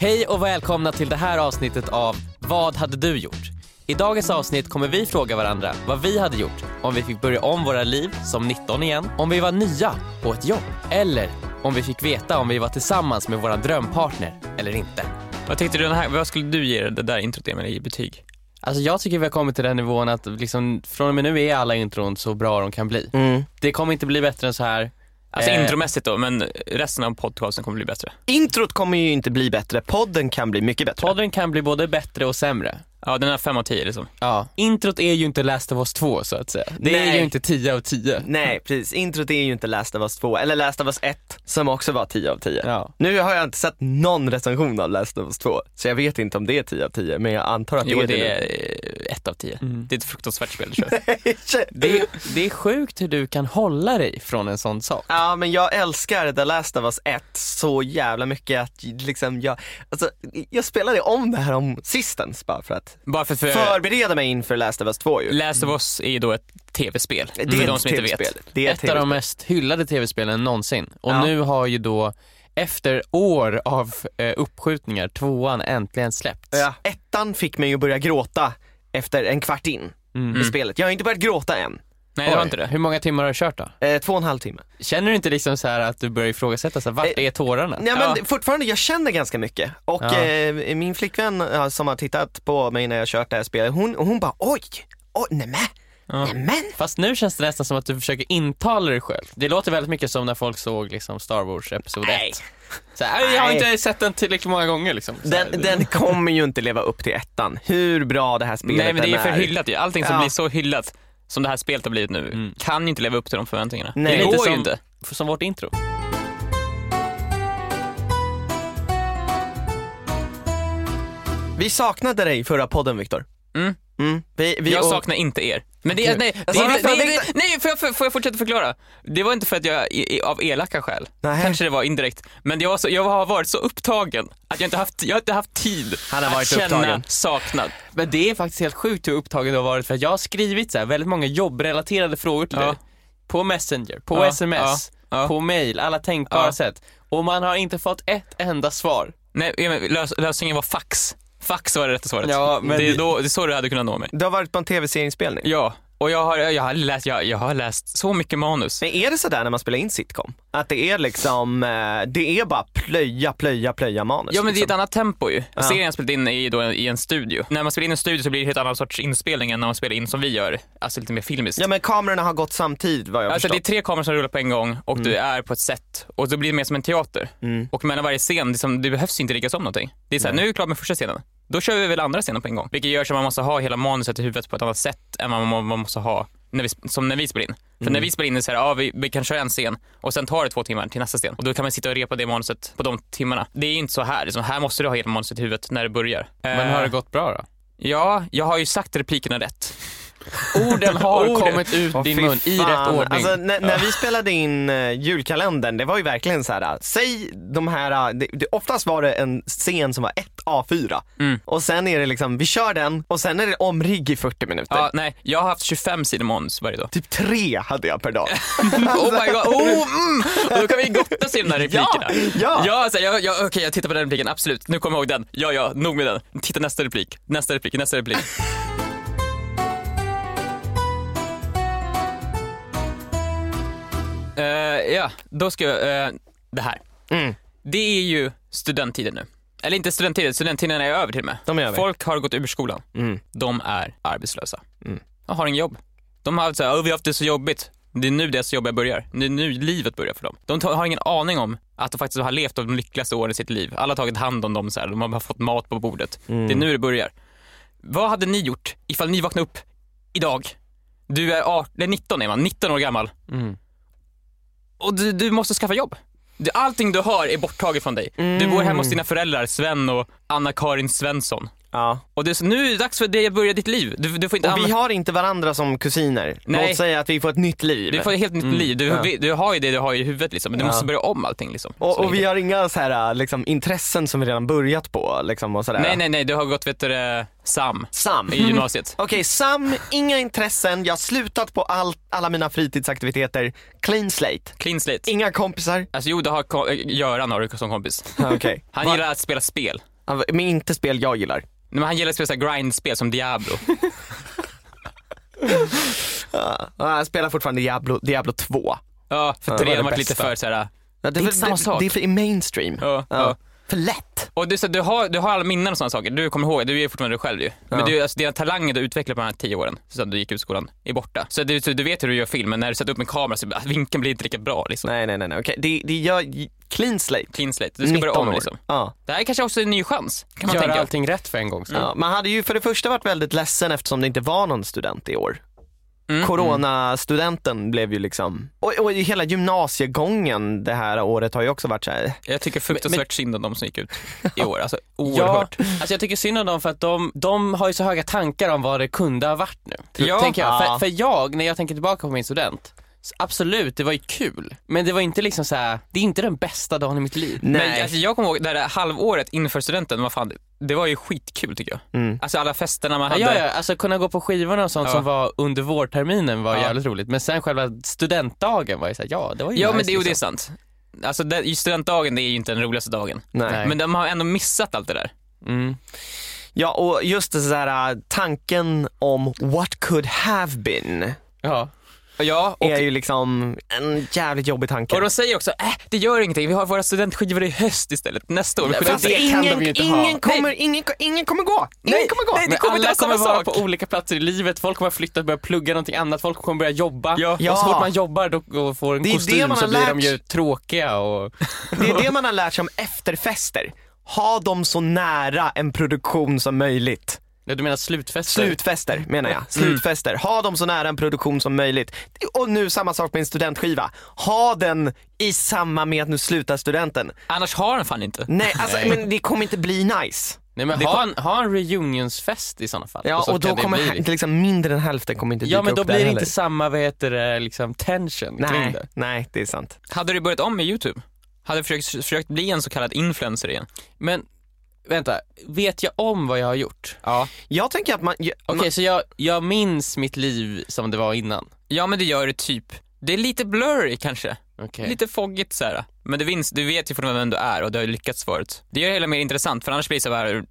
Hej och välkomna till det här avsnittet av Vad hade du gjort? I dagens avsnitt kommer vi fråga varandra vad vi hade gjort om vi fick börja om våra liv som 19 igen, om vi var nya på ett jobb eller om vi fick veta om vi var tillsammans med våran drömpartner eller inte. Vad tyckte du den här, vad skulle du ge det där introt Emil i betyg? Alltså jag tycker vi har kommit till den nivån att liksom, från och med nu är alla intron så bra de kan bli. Mm. Det kommer inte bli bättre än så här. Alltså Eh. intromässigt då, men resten av podcasten kommer bli bättre. Introt kommer ju inte bli bättre, podden kan bli mycket bättre. Podden kan bli både bättre och sämre. Ja, den är 5 av 10 liksom. Ja. Introt är ju inte Last of Us 2 så att säga. Det är Nej. ju inte 10 av 10. Nej precis, introt är ju inte Last of Us 2, eller Last of Us 1 som också var 10 av 10. Ja. Nu har jag inte sett någon recension av Last of Us 2, så jag vet inte om det är 10 av 10, men jag antar att Jo, det det är är 1 av 10. Mm. Det är ett fruktansvärt spel du kör. det. Det, är- det är sjukt hur du kan hålla dig från en sån sak. Ja men jag älskar The Last of Us 1 så jävla mycket att liksom jag, alltså jag spelade om det här om sistens bara för att Bara för, för förbereda mig inför Last of Us 2 ju. Last of Us är ju då ett tv-spel. Det för är de ett som inte tv-spel. vet. Det är Ett av de mest hyllade tv-spelen någonsin. Och Ja. nu har ju då, efter år av eh, uppskjutningar, tvåan äntligen släppts. Ja. Ettan fick mig att börja gråta efter en kvart in Mm. i spelet. Jag har inte börjat gråta än. Nej, det var Oj, inte det. Hur många timmar har du kört då? Eh, två och en halv timme. Känner du inte liksom så här att du börjar ifrågasätta, så här, vart Eh, är tårarna? Nej men Ja. fortfarande, jag känner ganska mycket. Och Ja. eh, min flickvän eh, som har tittat på mig när jag kört det här spelet, hon, hon bara oj, oj nämen, nämen. Fast nu känns det nästan som att du försöker intala dig själv. Det låter väldigt mycket som när folk såg liksom Star Wars Episod 1. Nej. Så här, jag har Nej. inte sett den tillräckligt många gånger liksom. Så här, Den, den kommer ju inte leva upp till ettan, hur bra det här spelet Nej, men det är än för hyllat ju. Allting som Ja. blir så hyllat som det här spelet har blivit nu kan ju inte leva upp till de förväntningarna. Nej. Det går som, ju inte. som vårt intro. Vi saknade dig förra podden Viktor. Mm. Mm. Vi, vi, jag och- saknar inte er. Men det, Okej. nej, det, det, det, nej får, jag, får jag fortsätta förklara? Det var inte för att jag, av elaka skäl, Nej. kanske det var indirekt, men jag, var så, jag har varit så upptagen att jag inte haft, jag har inte haft tid Han har att varit känna upptagen. saknad. Men det är faktiskt helt sjukt hur upptagen du har varit för att jag har skrivit så här, väldigt många jobbrelaterade frågor till Ja. dig. På Messenger, på Ja, sms, ja, på mail, alla tänkbara sätt. Och man har inte fått ett enda svar. Nej, lös, lösningen var fax. Fax var det rätta svaret. Ja, men det, är då, det är så du hade kunnat nå mig. Du har varit på en tv-serieinspelning. Ja, och jag har, jag har, läst, jag, jag har läst så mycket manus. Men är det sådär när man spelar in sitcom? Att det är liksom, eh, det är bara plöja, plöja, plöja manus? Ja men det är ett liksom. annat tempo ju. Ja. Serien jag spelat in ju då i en studio. När man spelar in i en studio så blir det en helt annan sorts inspelning än när man spelar in som vi gör. Alltså lite mer filmiskt. Ja men kamerorna har gått samtidigt vad jag Alltså det är förstått. tre kameror som rullar på en gång och du är på ett set och då blir det mer som en teater. Mm. Och mellan varje scen, det, som, det behövs inte riggas om någonting. Det är såhär, nu är vi klara med första scenen. Då kör vi väl andra scenen på en gång. Vilket gör att man måste ha hela manuset i huvudet på ett annat sätt än vad man, måste ha när vi, som när vi spelar in. För Mm. när vi spelar in är det så här, ja vi, vi kan köra en scen och sen tar det två timmar till nästa scen. Och då kan man sitta och repa det manuset på de timmarna. Det är inte så här, liksom, här måste du ha hela manuset i huvudet när det börjar. Men Eh, har det gått bra då? Ja, jag har ju sagt replikerna rätt. Orden har Orden. kommit ut Åh, din mun i fan. rätt ordning. Alltså, när, när vi spelade in uh, julkalendern, det var ju verkligen så här. äh, säg de här, äh, det, det, oftast var det en scen som var ett A4 Mm. och sen är det liksom, vi kör den och sen är det omrigg i 40 minuter. Ja, nej, jag har haft 25 sidor manus varje dag. Typ tre hade jag per dag. Oh my god, oh, mm. Och då kan vi gotta sig i de där replikerna. ja. ja alltså, jag, jag, okej jag tittar på den repliken, absolut. Nu kommer jag ihåg den. Ja, ja, nog med den. Titta nästa replik, nästa replik, nästa replik. Eh, ja, då ska jag, eh, det här. Mm. Det är ju studenttiden nu. Eller inte studenttiden, studenttiden är över till och med. De är över. Folk har gått ur skolan. Mm. De är arbetslösa. Mm. De har inget jobb. De har så här, "Åh, vi har haft det så jobbigt. Det är nu deras jobb börjar. Det är nu livet börjar för dem. De har ingen aning om att de faktiskt har levt de lyckligaste åren i sitt liv. Alla har tagit hand om dem så här. de har fått mat på bordet. Mm. Det är nu det börjar. Vad hade ni gjort ifall ni vaknade upp idag? Du är 18, nej, 19 är man, 19 år gammal. Mm. Och du, du måste skaffa jobb. Allting du har är borttaget från dig. Du bor hemma hos dina föräldrar, Sven och Anna-Karin Svensson. Ja. Och det är så, nu är det dags för dig att börja ditt liv. Du, du får inte Och vi använda... har inte varandra som kusiner. Nej. Låt säga att vi får ett nytt liv. Du får ett helt nytt liv. Du, Ja. vi- du har ju det du har i huvudet liksom, men du Ja. måste börja om allting liksom. och, Så och vi enkelt. har inga så här, liksom, intressen som vi redan börjat på. Liksom, och sådär. Nej, nej, nej, du har gått vet du, det, SAM Sam. i gymnasiet. Okej, Sam, inga intressen, jag har slutat på allt, alla mina fritidsaktiviteter. Clean slate. Clean slate. Inga kompisar. Alltså jo, du har ko- Göran har du som kompis. Okej. Han gillar att spela spel. Men inte spel jag gillar. Nej, Men han gillar att spela så här grindspel som Diablo. Ja, jag spelar fortfarande Diablo, Diablo 2. Ja, för Ja, det var trean det har varit lite för så här. Ja, det, är inte samma sak. Det är för mainstream. Ja, ja. För lätt. Och du, så, du, har, du har alla minnen och sådana saker. Du kommer ihåg, du är fortfarande dig själv ju. Men Ja. du, alltså, dina talanger du utvecklade på de här tio åren, sen du gick ut skolan, är borta. Så du, så du vet hur du gör film, men när du sätter upp en kamera så alltså, vinkeln blir inte lika bra liksom. Nej, nej, nej. nej. Okej, det, det gör clean slate. Clean slate. Du ska börja 19 om år. liksom. Ja. Det här är kanske också en ny chans, kan man Göra tänka. allting rätt för en gång. Ja, man hade ju för det första varit väldigt ledsen eftersom det inte var någon student i år. Mm. Coronastudenten blev ju liksom, och, och hela gymnasiegången det här året har ju också varit så här. Jag tycker fruktansvärt synd om de som gick ut i år. Alltså Ja, oerhört. alltså jag tycker synd om dem för att de, de har ju så höga tankar om vad det kunde ha varit nu. Ja. tänker jag. Ja. För, för jag, när jag tänker tillbaka på min student, absolut, det var ju kul. Men det var inte liksom så här, det är inte den bästa dagen i mitt liv. Nej. Men alltså, jag kommer ihåg det där halvåret inför studenten, vad fan, det var ju skitkul tycker jag. Mm. Alltså alla festerna man Ja, hade. ja, ja, alltså kunna gå på skivorna och sånt Ja. som var under vårterminen var Ja. jävligt roligt. Men sen själva studentdagen var ju såhär, ja det var ju Ja nice, men det, jo, det är liksom. sant. Alltså det, just studentdagen det är ju inte den roligaste dagen. Nej. Men de har ändå missat allt det där. Mm. Ja, och just det så här äh, tanken om what could have been Ja. Ja, och, är ju liksom en jävligt jobbig tanke. och de säger också, äh, det gör ingenting, vi har våra studentskivor i höst istället, nästa år. Fast upp det det. kan ingen, de ju inte ha. ingen, kommer, ingen, ingen kommer gå. Ingen Nej, kommer gå. nej, det kommer inte alla vara kommer vara på olika platser i livet, folk kommer flytta och börja plugga någonting annat, folk kommer börja jobba. Ja. Ja. Och så fort man jobbar då, och får en Det kostym man så blir de ju tråkiga och... Det är det man har lärt sig om efterfester. Ha dem så nära en produktion som möjligt. Du menar slutfester? Slutfester menar jag. Slutfester. Ha dem så nära en produktion som möjligt. Och nu samma sak med en studentskiva. Ha den i samma med att nu slutar studenten. Annars har den fan inte. Nej, alltså, Nej. men det kommer inte bli nice. Nej men ha en, ha en reunionsfest i sådana fall. Ja, så och då kommer bli- hä- liksom mindre än hälften kommer inte dyka Ja men då upp blir det heller. inte samma, vad heter det, liksom tension kring Nej, det. nej, det är sant. Hade du börjat om med YouTube? Hade du försökt, försökt bli en så kallad influencer igen? Men vänta, vet jag om vad jag har gjort? Ja. Jag tänker att man... ja, Okej man så jag, jag minns mitt liv som det var innan? Ja men det gör det typ. Det är lite blurry kanske. Okej. Lite foggigt så här. Men det vinns, du vet ju fortfarande vem du är och du har lyckats förut. Det gör det hela mer intressant för annars blir det så här,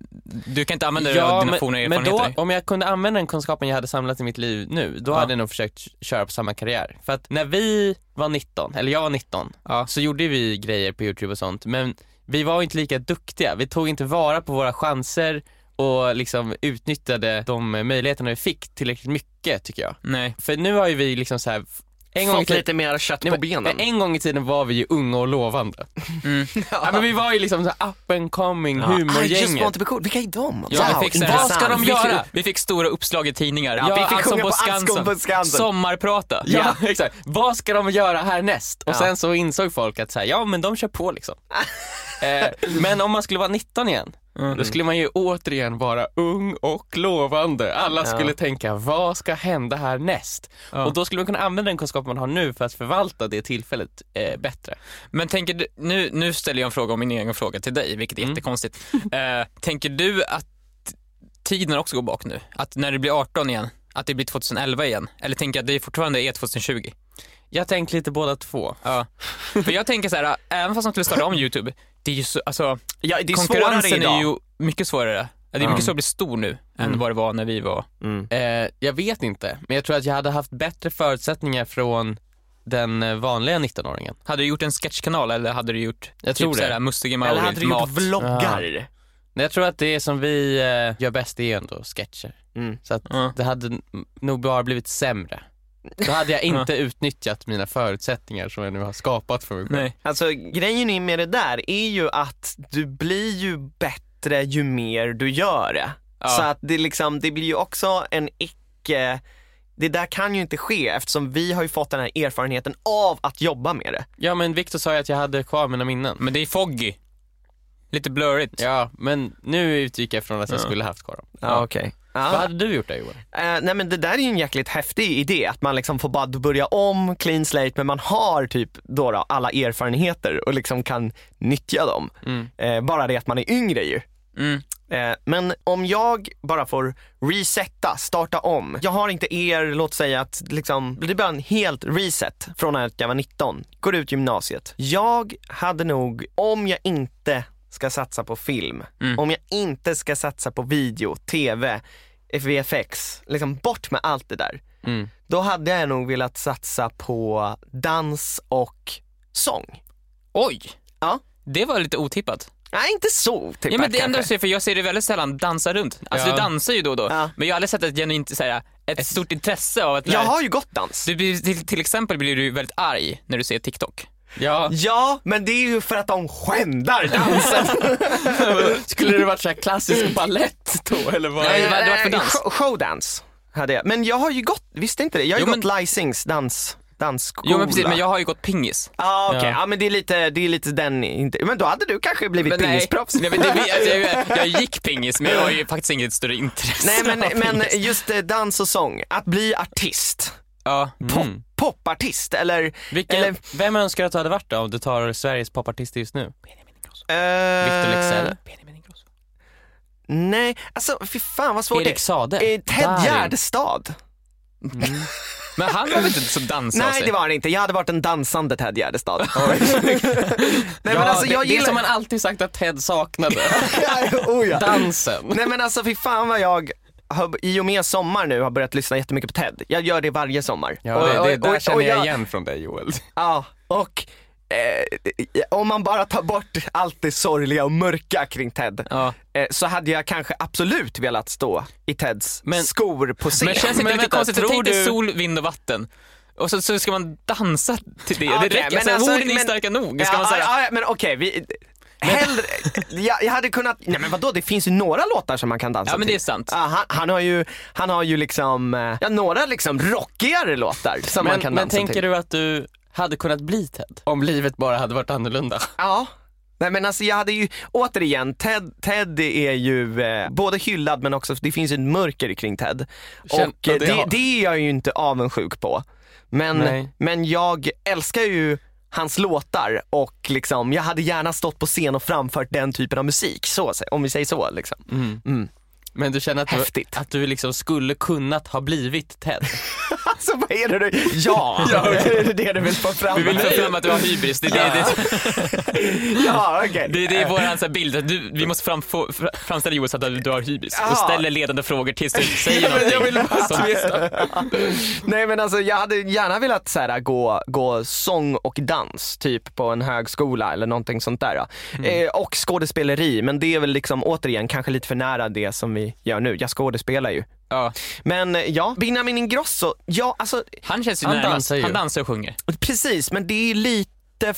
du kan inte använda dig av dina forna men, men då, erfarenheter. om jag kunde använda den kunskapen jag hade samlat i mitt liv nu, då Ja. hade jag nog försökt köra på samma karriär. För att när vi var 19, eller jag var 19, Ja. så gjorde vi grejer på YouTube och sånt, men vi var inte lika duktiga. Vi tog inte vara på våra chanser och liksom utnyttjade de möjligheterna vi fick tillräckligt mycket tycker jag. Nej. För nu har ju vi liksom så här en gång, i fått tiden, lite mer kött nej, på men, benen. en gång i tiden var vi ju unga och lovande. Mm. Ja. men vi var ju liksom så här up and coming I just humorgänget. want to be cool. Vilka är de? Ja, wow, vi fick, vad ska de Vi fick- göra? Vi fick stora uppslag i tidningar. Ja, vi fick sjunga på Allsång på Skansen. Sommarprata. Ja, exakt. Vad ska de göra härnäst? Och Ja. sen så insåg folk att så här, ja men de kör på liksom. eh, men om man skulle vara 19 igen, Mm. då skulle man ju återigen vara ung och lovande. Alla Ja. skulle tänka, vad ska hända härnäst? Ja. Och då skulle man kunna använda den kunskap man har nu för att förvalta det tillfället eh, bättre. Men tänker du, nu, nu ställer jag en fråga om min egen fråga till dig, vilket är Mm. jättekonstigt. Eh, tänker du att tiden också går bak nu? Att när du blir 18 igen, att det blir 2011 igen? Eller tänker jag att det fortfarande är 2020? Jag tänker lite båda två. Ja. För jag tänker så här, även fast man skulle starta om YouTube, det är ju så, alltså, Ja, det är konkurrensen är ju mycket svårare. Det är Ja. mycket svårare att bli stor nu än Mm. vad det var när vi var... Mm. Eh, jag vet inte, men jag tror att jag hade haft bättre förutsättningar från den eh, vanliga 19-åringen. Hade du gjort en sketchkanal eller hade du gjort Jag typ tror det. såhär Mustige Eller Mauri, hade du mat? gjort vloggar? Men Jag tror att det som vi eh, gör bäst är ändå sketcher. Mm. Så att Ja. det hade nog bara blivit sämre. Då hade jag inte utnyttjat mina förutsättningar som jag nu har skapat för mig själv. Nej. Alltså grejen är med det där är ju att du blir ju bättre ju mer du gör det. Ja. Så att det liksom, det blir ju också en icke, det där kan ju inte ske eftersom vi har ju fått den här erfarenheten av att jobba med det. Ja men Viktor sa ju att jag hade kvar mina minnen. Men det är foggy. Lite blurrigt. Ja, men nu utgick jag från att jag Ja. skulle haft kvar dem. Ja, okej. Vad Ja. hade du gjort där Johan? Eh, nej men det där är ju en jäkligt häftig idé, att man liksom får bara börja om, clean slate, men man har typ då, då alla erfarenheter och liksom kan nyttja dem. Mm. Eh, bara det att man är yngre ju. Mm. Eh, men om jag bara får resetta, starta om. Jag har inte er, låt säga att liksom, det blir bara en helt reset från att jag var 19, går ut gymnasiet. Jag hade nog, om jag inte ska satsa på film, Mm. om jag inte ska satsa på video, tv, VFX, liksom bort med allt det där. Mm. Då hade jag nog velat satsa på dans och sång. Oj! Ja. Det var lite otippat. Nej, inte så otippat Ja, men det ändå så, för jag ser det väldigt sällan dansa runt. Alltså Ja. du dansar ju då och då, Ja. men jag har aldrig sett ett genuint, så här, ett stort intresse av att Jag har ju gått dans. Du blir, till, till exempel blir du väldigt arg när du ser TikTok. Ja, Ja, men det är ju för att de skändar dansen. skulle det varit så här klassisk ballett då eller vad? Nej, vad hade det varit för Eh, dans? show- Showdance hade jag. Men jag har ju gått, visste inte det? Jag har ju Jo, gått Lysings dans, dansskola. Jo men precis, men jag har ju gått pingis. Ah, okej, Ja. ja. men det är lite, det är lite den, inte, men då hade du kanske blivit Men pingisproffs. nej, men det, alltså, jag, jag gick pingis men jag har ju faktiskt inget större intresse Nej men, men just eh, dans och sång, att bli artist, Ja. pop, Mm. popartist eller, Vilken, eller Vem önskar att du hade varit då om du tar Sveriges popartist just nu? eh, Victor Leksell? Nej, alltså fy fan vad svårt Erik det Sade? är. Eh, Ted Darin? Gärdestad. Men han var väl inte så dansig Nej det var det inte, jag hade varit en dansande Ted Gärdestad. Nej men alltså det, jag det är gillar... som man alltid sagt att Ted saknade. oh, ja. Dansen. Nej men alltså fy fan vad jag har, i och med sommar nu har börjat lyssna jättemycket på Ted. Jag gör det varje sommar. Ja, Och- det, och- det där och- känner och jag igen från dig Joel. Ja, och eh, om man bara tar bort allt det sorgliga och mörka kring Ted Ja. eh, så hade jag kanske absolut velat stå i Teds Men- skor på scen. Men känns inte lite konstigt? tror Tänk dig sol, vind och vatten. Och så, så ska man dansa till det. Okej, det räcker, men alltså, alltså, orden är men- starka nog. Ska ja, man säga. ja, ja, men okej, vi... Hellre, jag, jag hade kunnat, nej men vadå det finns ju några låtar som man kan dansa Ja men det är till. sant. Ja, han, han, har ju, han har ju liksom, eh, ja, några liksom rockigare låtar som man Men, kan men dansa tänker till. du att du hade kunnat bli Ted? Om livet bara hade varit annorlunda? Ja. Nej men alltså jag hade ju, återigen, Ted, Ted är ju eh, både hyllad men också, det finns ju ett mörker kring Ted. Känn- och eh, ja, det det, det är jag ju inte avundsjuk på. Men, Nej. men jag älskar ju hans låtar och liksom, jag hade gärna stått på scen och framfört den typen av musik, så, om vi säger så. Liksom. Mm. Men du känner att du, Häftigt. att du liksom skulle kunnat ha blivit Ted? Alltså vad är det du, ja, Ja, det är det du vill få fram. Vi vill få fram att du har hybris. Det, det, det, ja, okej. det, det är vår så bild. Du, vi måste fram, få, fra- framställa Joel så att du, har hybris. Och Ja. ställer ledande frågor tills du säger men jag någonting. vill bara Nej men alltså jag hade gärna velat så här, gå, gå sång och dans typ på en högskola eller någonting sånt där. Eh, och skådespeleri, men det är väl liksom återigen kanske lite för nära det som vi gör nu. Jag skådespelar ju. Ja. Men eh, ja, Benjamin Ingrosso, ja alltså Han känns ju Han närmast. dansar ju. Han dansar och sjunger. precis men det är lite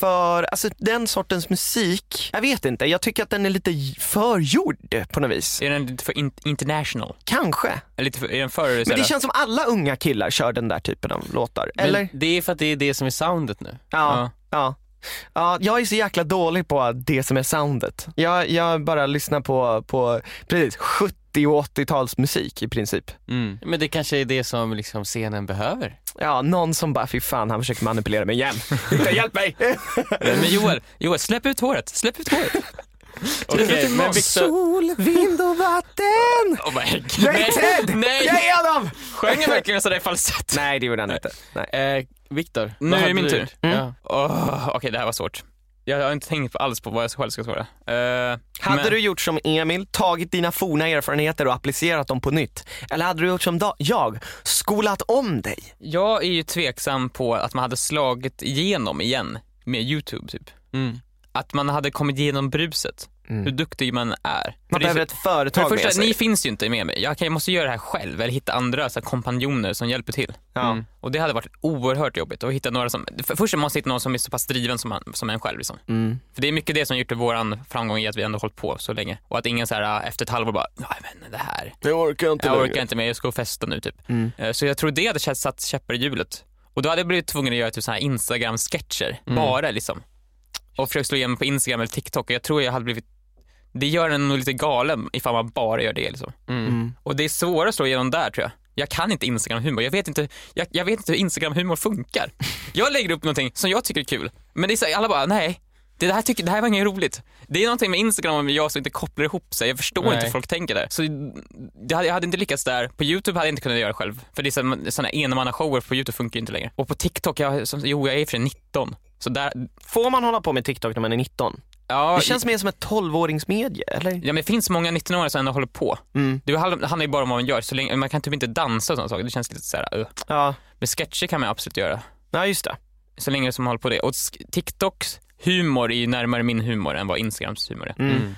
för, alltså den sortens musik, jag vet inte, jag tycker att den är lite för gjord på något vis. Är den lite för in, international? Kanske. Eller lite för, är den för... Men det såhär- känns som alla unga killar kör den där typen av låtar. Men Eller? Det är för att det är det som är soundet nu. Ja, ja. Ja, jag är så jäkla dålig på det som är soundet. Jag, jag bara lyssnar på, på precis, 70 och 80-talsmusik i princip. Men det kanske är det som liksom scenen behöver. Ja, någon som bara, fy fan han försöker manipulera mig igen. Hjälp mig! Men Joel, Joel, släpp ut håret. Släpp ut håret. Okej, men Victor, Sol, vind och vatten! Oh my God. Jag är Ted! Nej! Jag är Adam! Sjöng han verkligen sådär i falsett? Nej det gjorde han inte. Nej. eh, Victor, Nu är det min du tur. Mm. Ja. Åh, Okej, det här var svårt. Jag har inte tänkt på alls på vad jag själv ska svara. Eh, Hade men- du gjort som Emil, tagit dina forna erfarenheter och applicerat dem på nytt? Eller hade du gjort som jag, skolat om dig? Jag är ju tveksam på att man hade slagit igenom igen med YouTube typ. Mm. Att man hade kommit igenom bruset. Hur duktig man är. För Man det är behöver så- ett För företag det första, med sig. ni finns ju inte med mig. Jag, kan, jag måste göra det här själv eller hitta andra så här, kompanjoner som hjälper till. Ja. Mm. Och det hade varit oerhört jobbigt att hitta några som, för först måste man hitta någon som är så pass driven som, man, som en själv. Liksom. Mm. För det är mycket det som gjort våran framgång i att vi ändå hållit på så länge. Och att ingen så här efter ett halvår bara, nej men det här, Jag orkar inte jag längre. orkar inte mer, jag ska gå och festa nu typ. Mm. Eh, Så jag tror det hade satt käppar i hjulet. Och då hade jag blivit tvungen att göra typ så här Instagram-sketcher, bara liksom. Och försökt slå igenom på Instagram eller TikTok och jag tror jag hade blivit det gör en nog lite galen ifall man bara gör det. Liksom. Mm. Och det är svårare att slå igenom där tror jag. Jag kan inte Instagram-humor. Jag vet inte, jag, jag vet inte hur Instagram-humor funkar. Jag lägger upp någonting som jag tycker är kul, men det är så, alla bara nej. Det här, tycker, det här var inget roligt. Det är någonting med Instagram och jag som inte kopplar ihop sig. Jag förstår Nej. inte hur folk tänker där. Så det jag hade inte lyckats där. På YouTube hade jag inte kunnat göra det själv. För det är sådana, enmannashower på YouTube funkar ju inte längre. Och på TikTok, jag, som, jo jag är för sig 19. Så där, Får man hålla på med TikTok när man är 19? ja, Det känns mer som ett 12-åringsmedie, eller? Ja men det finns många 19-åringar som ändå håller på. Mm. Det handlar ju bara om vad man gör, så länge, man kan typ inte dansa och sådana saker, det känns lite såhär, uh. Ja, Men sketcher kan man absolut göra, ja just det. så länge som man håller på det. Och TikToks humor är ju närmare min humor än vad Instagrams humor är. Mm.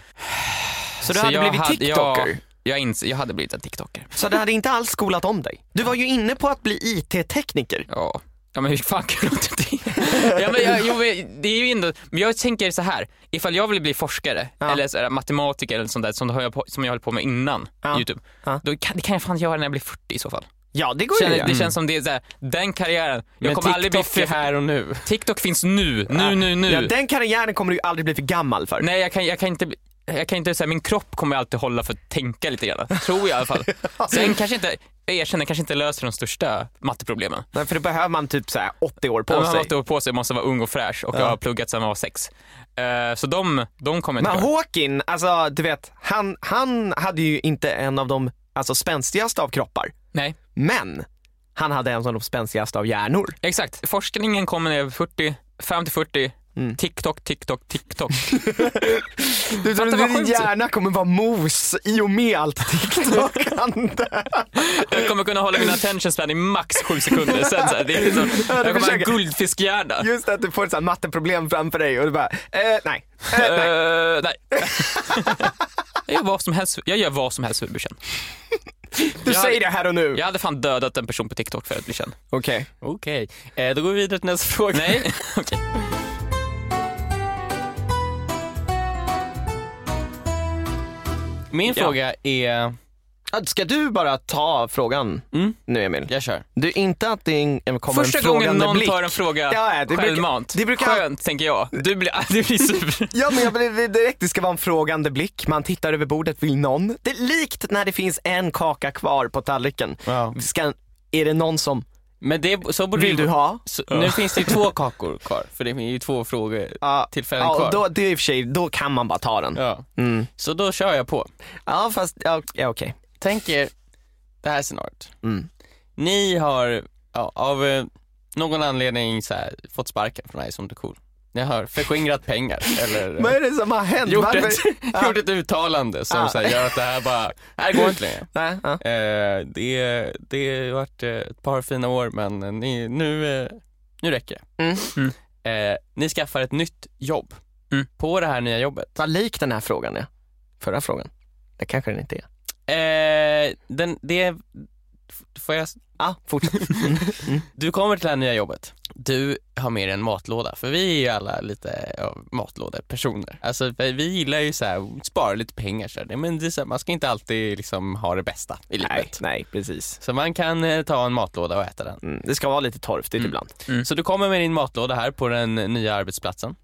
Så du hade jag blivit hade- TikToker? Ja, jag, ins- jag hade blivit en TikToker. Så det hade inte alls skolat om dig? Du var ju inne på att bli IT-tekniker. Ja. Ja men hur fan kan du inte det? ja, men jag, jo, men det är ju ändå, men jag tänker så här. ifall jag vill bli forskare Ja. eller så här, matematiker eller sånt där som, jag på, som jag höll på med innan Ja. Youtube, Ja. då kan, det kan jag fan göra när jag blir 40 i så fall. Ja, det går ju Känner, göra. det känns som det är så här, den karriären, jag Men kommer aldrig bli TikTok är för, här och nu. TikTok finns nu, nu, nu, nu. Ja, den karriären kommer du ju aldrig bli för gammal för. Nej jag kan, jag kan inte, jag kan inte säga min kropp kommer alltid hålla för att tänka lite grann, tror jag i alla fall. Sen kanske inte, jag erkänner, kanske inte löser de största matteproblemen. Nej, för då behöver man typ så här 80 år på Man har sig. åtta år på sig, måste vara ung och fräsch och Ja. jag har pluggat sedan jag var sex. Eh, så de, de kommer jag Men inte klara. Hawking, alltså du vet, han, han hade ju inte en av de alltså, spänstigaste av kroppar. Nej, Men han hade en av de spänstigaste av hjärnor. exakt. Forskningen kommer är 40, fram till 40, Mm. TikTok, TikTok, TikTok. Du tror vad din hjärna kommer vara mos i och med allt TikTokande. Jag kommer kunna hålla min attention span i max sju sekunder. Sen så här, det är liksom, Ja, du jag kommer ha en guldfiskhjärna. Just att du får ett här matteproblem framför dig och du bara, eh, nej. Eh, nej. Eh, nej. jag, gör vad som helst, jag gör vad som helst för att bli känd. Du jag säger det här och nu. Jag hade fan dödat en person på TikTok för att bli känd. Okej. Okej, eh, då går vi vidare till nästa fråga. Nej, okej. Min Ja. fråga är, Ska du bara ta frågan Mm. nu Emil? jag kör. Du, inte att det kommer Första en gången någon blick. tar en fråga Ja, det brukar- självmant. det brukar- Skönt, tänker jag. Du blir, du blir sur. Ja men jag vill direkt, det ska vara en frågande blick, man tittar över bordet, vill någon? Det är likt när det finns en kaka kvar på tallriken. Ja. Ska, är det någon som, Men det, så borde vill du ha? Så, nu finns det ju två kakor kvar, för det är ju två frågor Ja, tillfällen ja kvar. då, det är i och för sig, då kan man bara ta den. Ja. Mm. Så då kör jag på. Ja fast, ja, ja okej. Tänk er det här scenariot. Mm. Ni har ja, av eh, någon anledning så här, fått sparken från Ice on the Cool. Ni har förskingrat pengar eller Vad är det som har hänt? gjort, ett, Ja. gjort ett uttalande som Ja. så här, gör att det här bara, det här går inte längre. Nej, ja. Eh, det, det har varit eh, ett par fina år men ni, nu, eh, nu räcker det. Mm. Mm. Eh, ni skaffar ett nytt jobb. Mm. På det här nya jobbet. Vad lik den här frågan är. Förra frågan. Det kanske den inte är. Eh, den, det, får jag, Ja, fortsätt. du kommer till det här nya jobbet. Du har med dig en matlåda, för vi är ju alla lite ja, matlådepersoner. Alltså vi gillar ju så här, spara lite pengar så här. Men så här, man ska inte alltid liksom ha det bästa i nej, livet. nej, precis. Så man kan eh, ta en matlåda och äta den. Mm. Det ska vara lite torftigt Mm. ibland. Så du kommer med din matlåda här på den nya arbetsplatsen.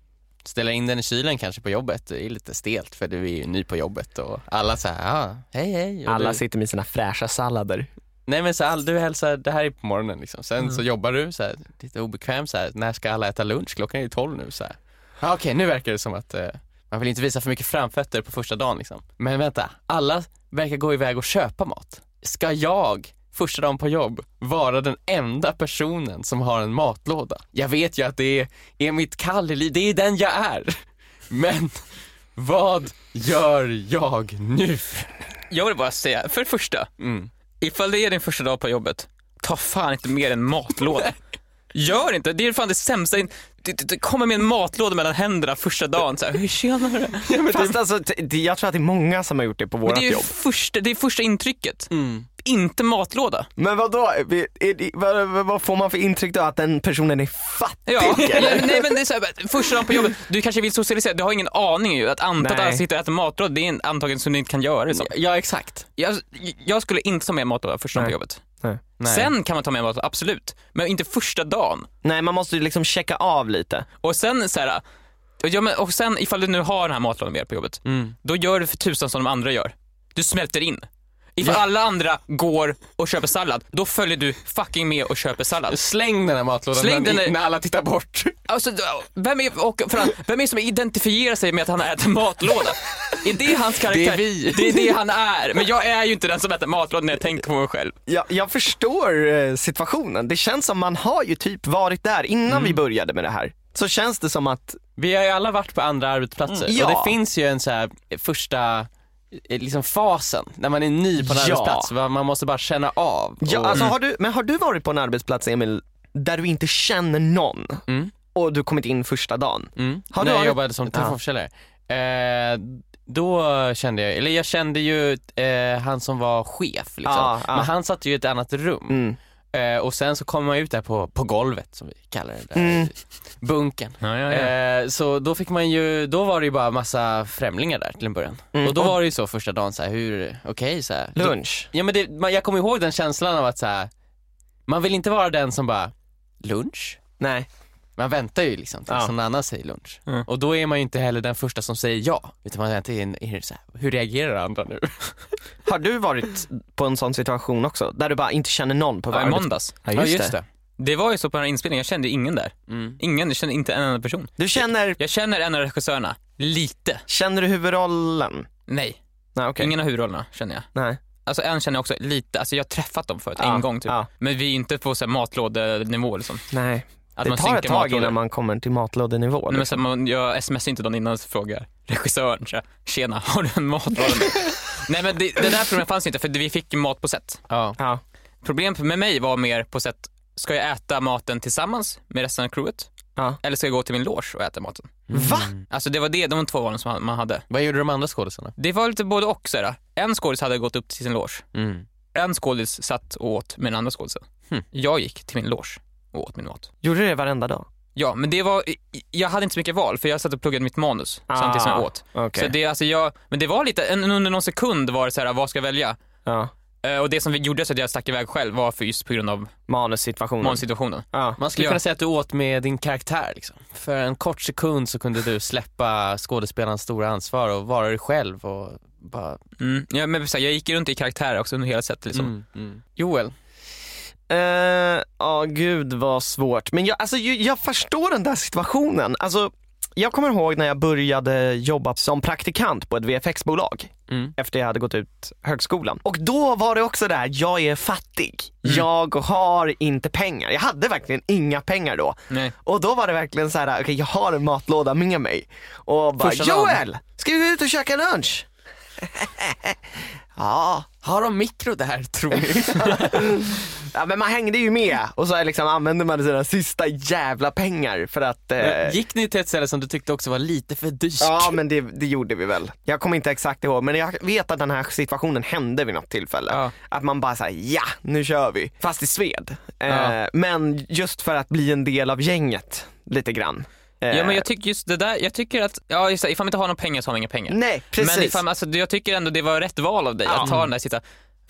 Ställer in den i kylen kanske på jobbet. Det är lite stelt för du är ju ny på jobbet och alla säger ja, hej hej. Och Alla du, sitter med sina fräscha sallader. Nej men så all, du hälsar, det här är på morgonen liksom. Sen Mm. så jobbar du så här, lite obekväm så här, när ska alla äta lunch? Klockan är ju 12 nu så här. Ja, Okej, nu verkar det som att eh, man vill inte visa för mycket framfötter på första dagen liksom. Men vänta, alla verkar gå iväg och köpa mat. Ska jag första dagen på jobb vara den enda personen som har en matlåda? Jag vet ju att det är, är mitt kall i liv, det är den jag är. Men vad gör jag nu? Jag vill bara säga, för det första, Mm. Ifall det är din första dag på jobbet, ta fan inte med en matlåda. Gör inte, det är fan det sämsta. Det, det, det kommer med en matlåda mellan händerna första dagen. Så här, hur tjänare? Men Fast alltså, t- det- jag tror att det är många som har gjort det på vårt det jobb. första, det är första intrycket. Mm. Inte matlåda. Men vad då? vad, vad, får man för intryck då? Att den personen är fattig? Ja, eller? nej men det är så här, första dagen på jobbet, du kanske vill socialisera, du har ingen aning ju. Att anta att alla sitter och äter matlåda, det är en antagligen som du inte kan göra det som. Ja, exakt. Jag, jag skulle inte ta med matlåda första dagen på jobbet. Nej. Nej. Sen kan man ta med matlåda, absolut. Men inte första dagen. Nej, man måste ju liksom checka av lite. Och sen så här, Ja, men, och sen ifall du nu har den här matlådan med på jobbet, Mm. då gör du för tusan som de andra gör. Du smälter in. Ifall alla andra går och köper sallad, då följer du fucking med och köper sallad. Släng den här matlådan Släng när, den där- när alla tittar bort. Alltså, vem är, och för, vem är som identifierar sig med att han äter matlåda? Är det hans karaktär? Det är vi. Det är det han är. Men jag är ju inte den som äter matlåda när jag tänker på mig själv. Jag, jag förstår eh, situationen. Det känns som man har ju typ varit där innan Mm. vi började med det här. Så känns det som att, Vi har ju alla varit på andra arbetsplatser Mm, ja. och det finns ju en så här första liksom fasen när man är ny på en Ja. arbetsplats. Man måste bara känna av. ja, och, alltså, har du, men har du varit på en arbetsplats Emil, där du inte känner någon Mm. och du kommit in första dagen? mm, har du när jag varit- jobbade som telefonförsäljare. Eh, då kände jag, eller jag kände ju eh, han som var chef liksom. Ja, ja. Men han satt ju i ett annat rum. Mm. Eh, och sen så kom man ut där på, på golvet som vi kallar det, där, Mm. bunken. Ja, ja, Eh, så då fick man ju, då var det ju bara massa främlingar där till en början. Mm. Och då var det ju så första dagen så här, hur, okej så här. Lunch? Ja men det, man, jag kommer ihåg den känslan av att så här, man vill inte vara den som bara, lunch? Nej. Man väntar ju liksom tills Ja. någon annan säger lunch. Mm. Och då är man ju inte heller den första som säger ja, utan man väntar in, är det så här, hur reagerar andra nu? Har du varit på en sån situation också? Där du bara inte känner någon på Ja, i måndags. Ja, just, det. Det var ju så på den här inspelningen, jag kände ingen där. Mm. Ingen, jag kände inte en enda person. Du känner, Jag känner en av regissörerna, lite. känner du huvudrollen? Nej, Nej okej. ingen av huvudrollerna känner jag. Nej. Alltså en känner jag också lite, alltså jag har träffat dem förut, Ja, en gång typ. ja. Men vi är inte på så här matlådenivå liksom. Nej. Att det man tar ett tag matlådor. innan man kommer till matlådenivå. Nej, men liksom. så man, jag smsar inte någon innan och frågar regissören så tjena, har du en matlåda? Nej men det, det där problemet fanns inte för vi fick mat på set. Ja. Ja. Problemet med mig var mer på set, ska jag äta maten tillsammans med resten av crewet? Ja. Eller ska jag gå till min loge och äta maten? Va? Alltså det var det, de två valen som man hade. Vad gjorde de andra skådisarna? Det var lite både och. Så här. En skådis hade gått upp till sin loge. Mm. En skådis satt och åt med den andra skådisen. Hmm. Jag gick till min loge och åt min mat. Gjorde du det varenda dag? Ja, men det var, jag hade inte så mycket val för jag satt och pluggade mitt manus samtidigt som jag åt. Ah, Okej. Så det, alltså jag, men det var lite, en, under någon sekund var det så här, vad ska jag välja? Ja. Eh, och det som vi gjorde så att jag stack iväg själv var för just på grund av Manussituationen. mansituationen. Ja. Man skulle Ja. kunna säga att du åt med din karaktär liksom. För en kort sekund så kunde du släppa skådespelarens stora ansvar och vara dig själv och bara... Mm. Ja, men jag gick runt i karaktär också under hela sättet liksom. Mm, mm. Joel, Eh, Ja, gud vad svårt. Men jag, alltså, jag förstår den där situationen. Alltså, jag kommer ihåg när jag började jobba som praktikant på ett VFX-bolag Mm. efter jag hade gått ut högskolan. Och då var det också det här, jag är fattig. Jag har inte pengar. Jag hade verkligen inga pengar då. Nej. Och då var det verkligen så här, okej jag har en matlåda med mig. Och bara, Första. Joel! Ska vi gå ut och käka lunch? ja. har de mikro där tror ni? ja, men man hängde ju med och så liksom använde man sina sista jävla pengar för att eh, Gick ni till ett ställe som du tyckte också var lite för dyrt? Ja men det, det gjorde vi väl. Jag kommer inte exakt ihåg men jag vet att den här situationen hände vid något tillfälle. Ja. Att man bara säger ja nu kör vi. Fast i Sved. Eh, Ja. Men just för att bli en del av gänget lite grann. Eh, Ja men jag tycker just det där, jag tycker att, ja just det, ifall man inte har några pengar så har man inga pengar. Nej precis. Men ifall, alltså, jag tycker ändå det var rätt val av dig Ja. att ta den där sista,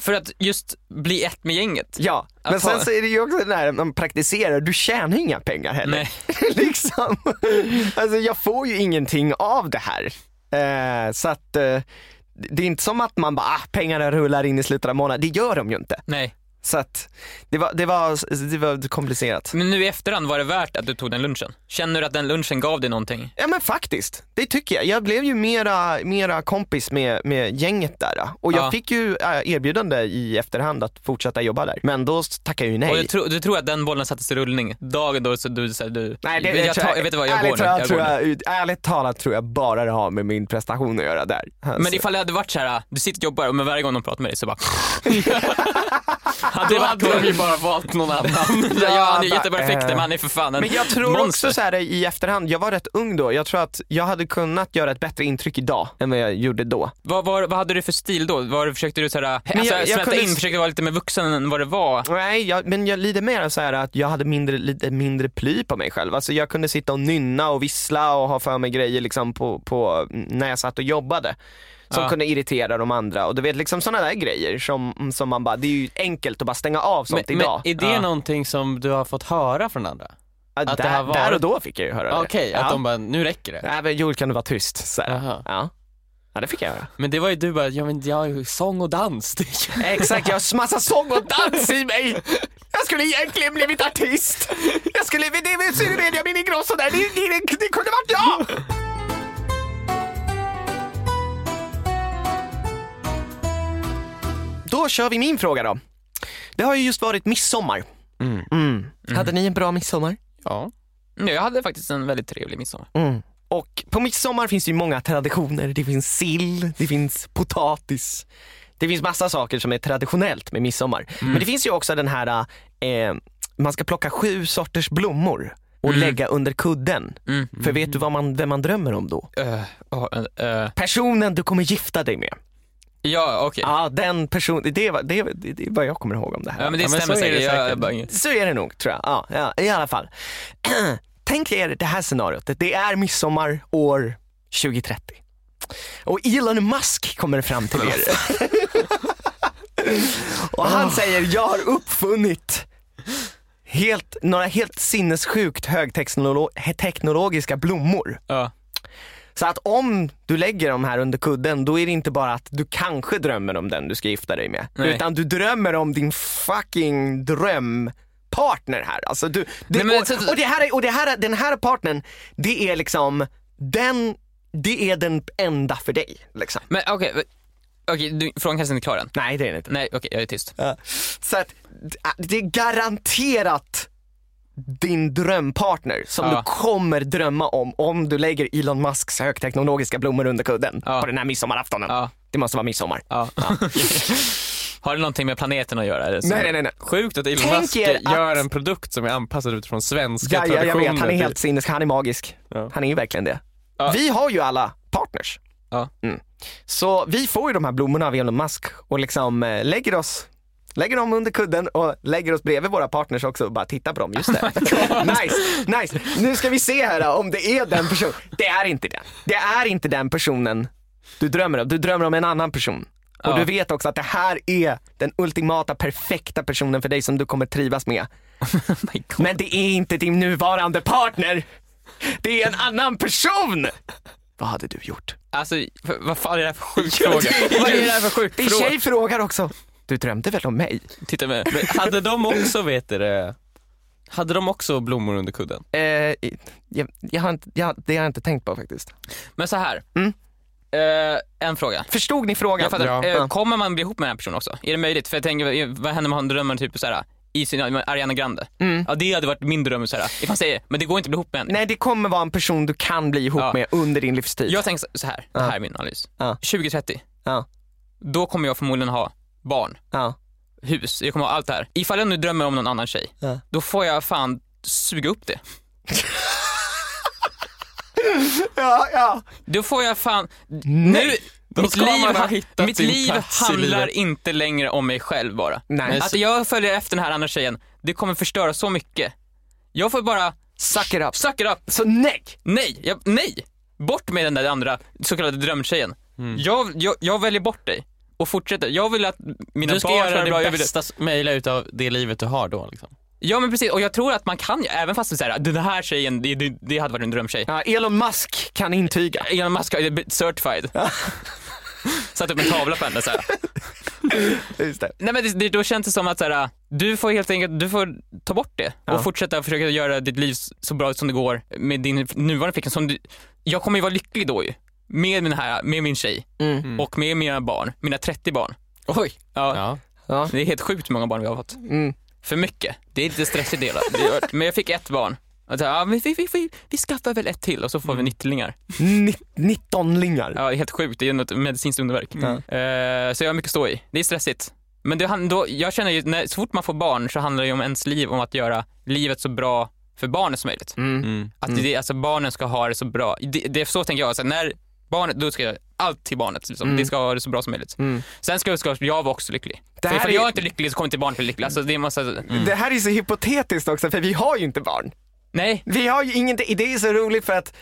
för att just bli ett med gänget. Ja, men Att sen ha- så är det ju också det där man praktiserar, du tjänar inga pengar heller. Nej. liksom. Alltså jag får ju ingenting av det här. Eh, så att eh, det är inte som att man bara, ah, pengarna rullar in i slutet av månaden. Det gör de ju inte. Nej. Så att det var, det var, det var komplicerat. Men nu i efterhand, var det värt att du tog den lunchen? Känner du att den lunchen gav dig någonting? Ja men faktiskt, det tycker jag. Jag blev ju mera, mera kompis med, med gänget där. Och jag Ja. fick ju äh, erbjudande i efterhand att fortsätta jobba där. Men då tackade jag ju nej. Och du, tror- du tror att den bollen sattes i rullning dagen då så du, så du Nej, det, jag, tror tar, jag vet vad, jag ärligt går talat Jag tror jag, ut- ärligt talat tror jag bara det har med min prestation att göra där. Alltså. Men ifall det hade varit så här, du sitter och jobbar men varje gång de pratar med dig så bara... hade Då hade de ju bara valt någon annan. ja, han är eh. men han är för fan en Men jag tror monster. också så här i efterhand, jag var rätt ung då, jag tror att jag hade kunnat göra ett bättre intryck idag än vad jag gjorde då. Vad, vad, vad hade du för stil då? Var, försökte du så här, alltså, jag- jag kunde- in, försökte vara lite mer vuxen än vad det var? Nej, jag, men jag lider mer så här att jag hade mindre, lite mindre ply på mig själv. Alltså jag kunde sitta och nynna och vissla och ha för mig grejer liksom på, på, när jag satt och jobbade. Som Ja. kunde irritera de andra och du vet liksom sådana där grejer som, som man bara, det är ju enkelt att bara stänga av sånt Men, idag. men är det Ja. någonting som du har fått höra från andra? Ja, Att det där, varit- där och då fick jag ju höra det. Okej, att ja. de bara, nu räcker det. Nej men Joel kan du vara tyst? Så. Ja. ja, det fick jag göra. Men det var ju du bara, ja men jag har ju sång och dans. Exakt, jag har massa sång och dans i mig. Jag skulle egentligen blivit artist. Jag skulle, det är Benjamin Ingrosso där, det, det, det kunde varit jag. Då kör vi min fråga då. Det har ju just varit midsommar. Mm. Mm. Hade ni en bra midsommar? Ja. Mm, Jag hade faktiskt en väldigt trevlig midsommar. Mm. Och på midsommar finns det ju många traditioner. Det finns sill, det finns potatis. Det finns massa saker som är traditionellt med midsommar. Men det finns ju också den här, eh, man ska plocka sju sorters blommor och lägga under kudden. Mm. För vet du vad man, vem man drömmer om då? Uh, uh, uh. Personen du kommer gifta dig med. Ja, okej. Ja, den personen, det, är vad- det, det, det är vad jag kommer ihåg om det här. Ja, men det Ja, men stämmer så är det säkert. Säkert. Så är det nog tror jag. Ja, ja, I alla fall. Tänk er det här scenariot. Det är midsommar år 2030. Och Elon Musk kommer fram till er. Och han säger, jag har uppfunnit helt, några helt sinnessjukt högteknologiska blommor. Ja. Så att om du lägger dem här under kudden, då är det inte bara att du kanske drömmer om den du ska gifta dig med. Nej. Utan du drömmer om din fucking drömpartner här. Alltså du, det, Nej, och, och, det här är, och det här, den här partnern, det är liksom, den, det är den enda för dig. Liksom. Men okej, okej, du- frågan kanske inte är klar än. Nej det är det inte. Nej, okej, jag är tyst. Så att det är garanterat din drömpartner som Ja. du kommer drömma om om du lägger Elon Musks högteknologiska blommor under kudden Ja. på den här midsommaraftonen. Ja. Det måste vara midsommar. Har det någonting med planeten att göra? Eller? Nej, nej, nej. Sjukt att Elon Tänk Musk er att- gör en produkt som är anpassad utifrån svenska Ja, ja, jag traditioner. vet, han är typ. helt sinnes, han är magisk. Han är ju verkligen det. Vi har ju alla partners. Mm. Så vi får ju de här blommorna av Elon Musk och liksom eh, lägger oss Lägger dem under kudden och lägger oss bredvid våra partners också och bara tittar på dem. Just det. nice, nice. Nu ska vi se här om det är den personen. Det är inte den. Det är inte den personen du drömmer om. Du drömmer om en annan person. Och Ja. du vet också att det här är den ultimata perfekta personen för dig som du kommer trivas med. God. Men det är inte din nuvarande partner. Det är en annan person. Vad hade du gjort? Alltså, vad fan är det här för sjuk fråga? Vad är det här för sjuk Din fråga? tjej frågar också. Du drömde väl om mig? Titta med. Men hade de också, vet du hade de också blommor under kudden? Eh, jag, jag har inte, jag, det har jag inte tänkt på faktiskt. Men så här. Mm. Eh, en fråga. Förstod ni frågan? Ja. eh, kommer man bli ihop med den här personen också? Är det möjligt? För jag tänker, eh, vad händer om han drömmer typ såhär i sin Ariana Grande? Mm. Ja det hade varit min dröm såhär. Ifall han säger, men det går inte att bli ihop med henne. Nej, det kommer vara en person du kan bli ihop Ja. med under din livstid. Jag tänker så- så här. det här är min analys. Ja. 2030, Ja. då kommer jag förmodligen ha barn, Ja. hus, jag kommer ha allt det här. Ifall jag nu drömmer om någon annan tjej, Ja. då får jag fan suga upp det. Ja, ja. Då får jag fan... Nej. Nu, Då mitt liv, ha mitt liv handlar livet. inte längre om mig själv bara. Nej. Alltså jag följer efter den här andra tjejen, det kommer förstöra så mycket. Jag får bara Suck it up. suck it up. Så nej. Nej, jag, nej! Bort med den där andra så kallade drömtjejen. Mm. Jag, jag, jag väljer bort dig och fortsätter. Jag vill att mina Du ska barn göra det bra. Vill, bästa möjliga utav det livet du har då liksom. ja men precis, och jag tror att man kan, även fast det så här, den här tjejen, det, det, det hade varit en drömtjej. Ja, Elon Musk kan intyga. Elon Musk certified. Satt upp en tavla på henne så här. Just det. Nej men det, det, då känns det som att så här, du får helt enkelt, du får ta bort det Ja. och fortsätta försöka göra ditt liv så bra som det går med din nuvarande flickvän. Jag kommer ju vara lycklig då ju. Med min, här, med min tjej Mm. och med mina barn, mina 30 barn. Oj. Ja, Ja. Ja. Det är helt sjukt hur många barn vi har fått. Mm. För mycket. Det är lite stressigt. Det gör- Men jag fick ett barn. Så, här, ja, men vi, vi, vi, vi skaffar väl ett till och så får vi nittlingar. Ni- Nittonlingar. Ja, det är helt sjukt. Det är något medicinskt underverk. Mm. Eh, så jag har mycket att stå i. Det är stressigt. Men det, han- då, jag känner ju, när, så fort man får barn så handlar det ju om ens liv, om att göra livet så bra för barnet som möjligt. Mm. Mm. Att det, alltså barnen ska ha det så bra. Det, det, så tänker jag, alltså, när barnet, då ska jag allt till barnet. Liksom. Mm. Det ska det så bra som möjligt. Mm. Sen ska, ska jag vara också lycklig. Det För ifall är- jag inte är lycklig så kommer inte barnet bli lycklig. Alltså, det är massa, Det här är så hypotetiskt också för vi har ju inte barn. Nej, Vi har ju ingenting, det är så roligt för att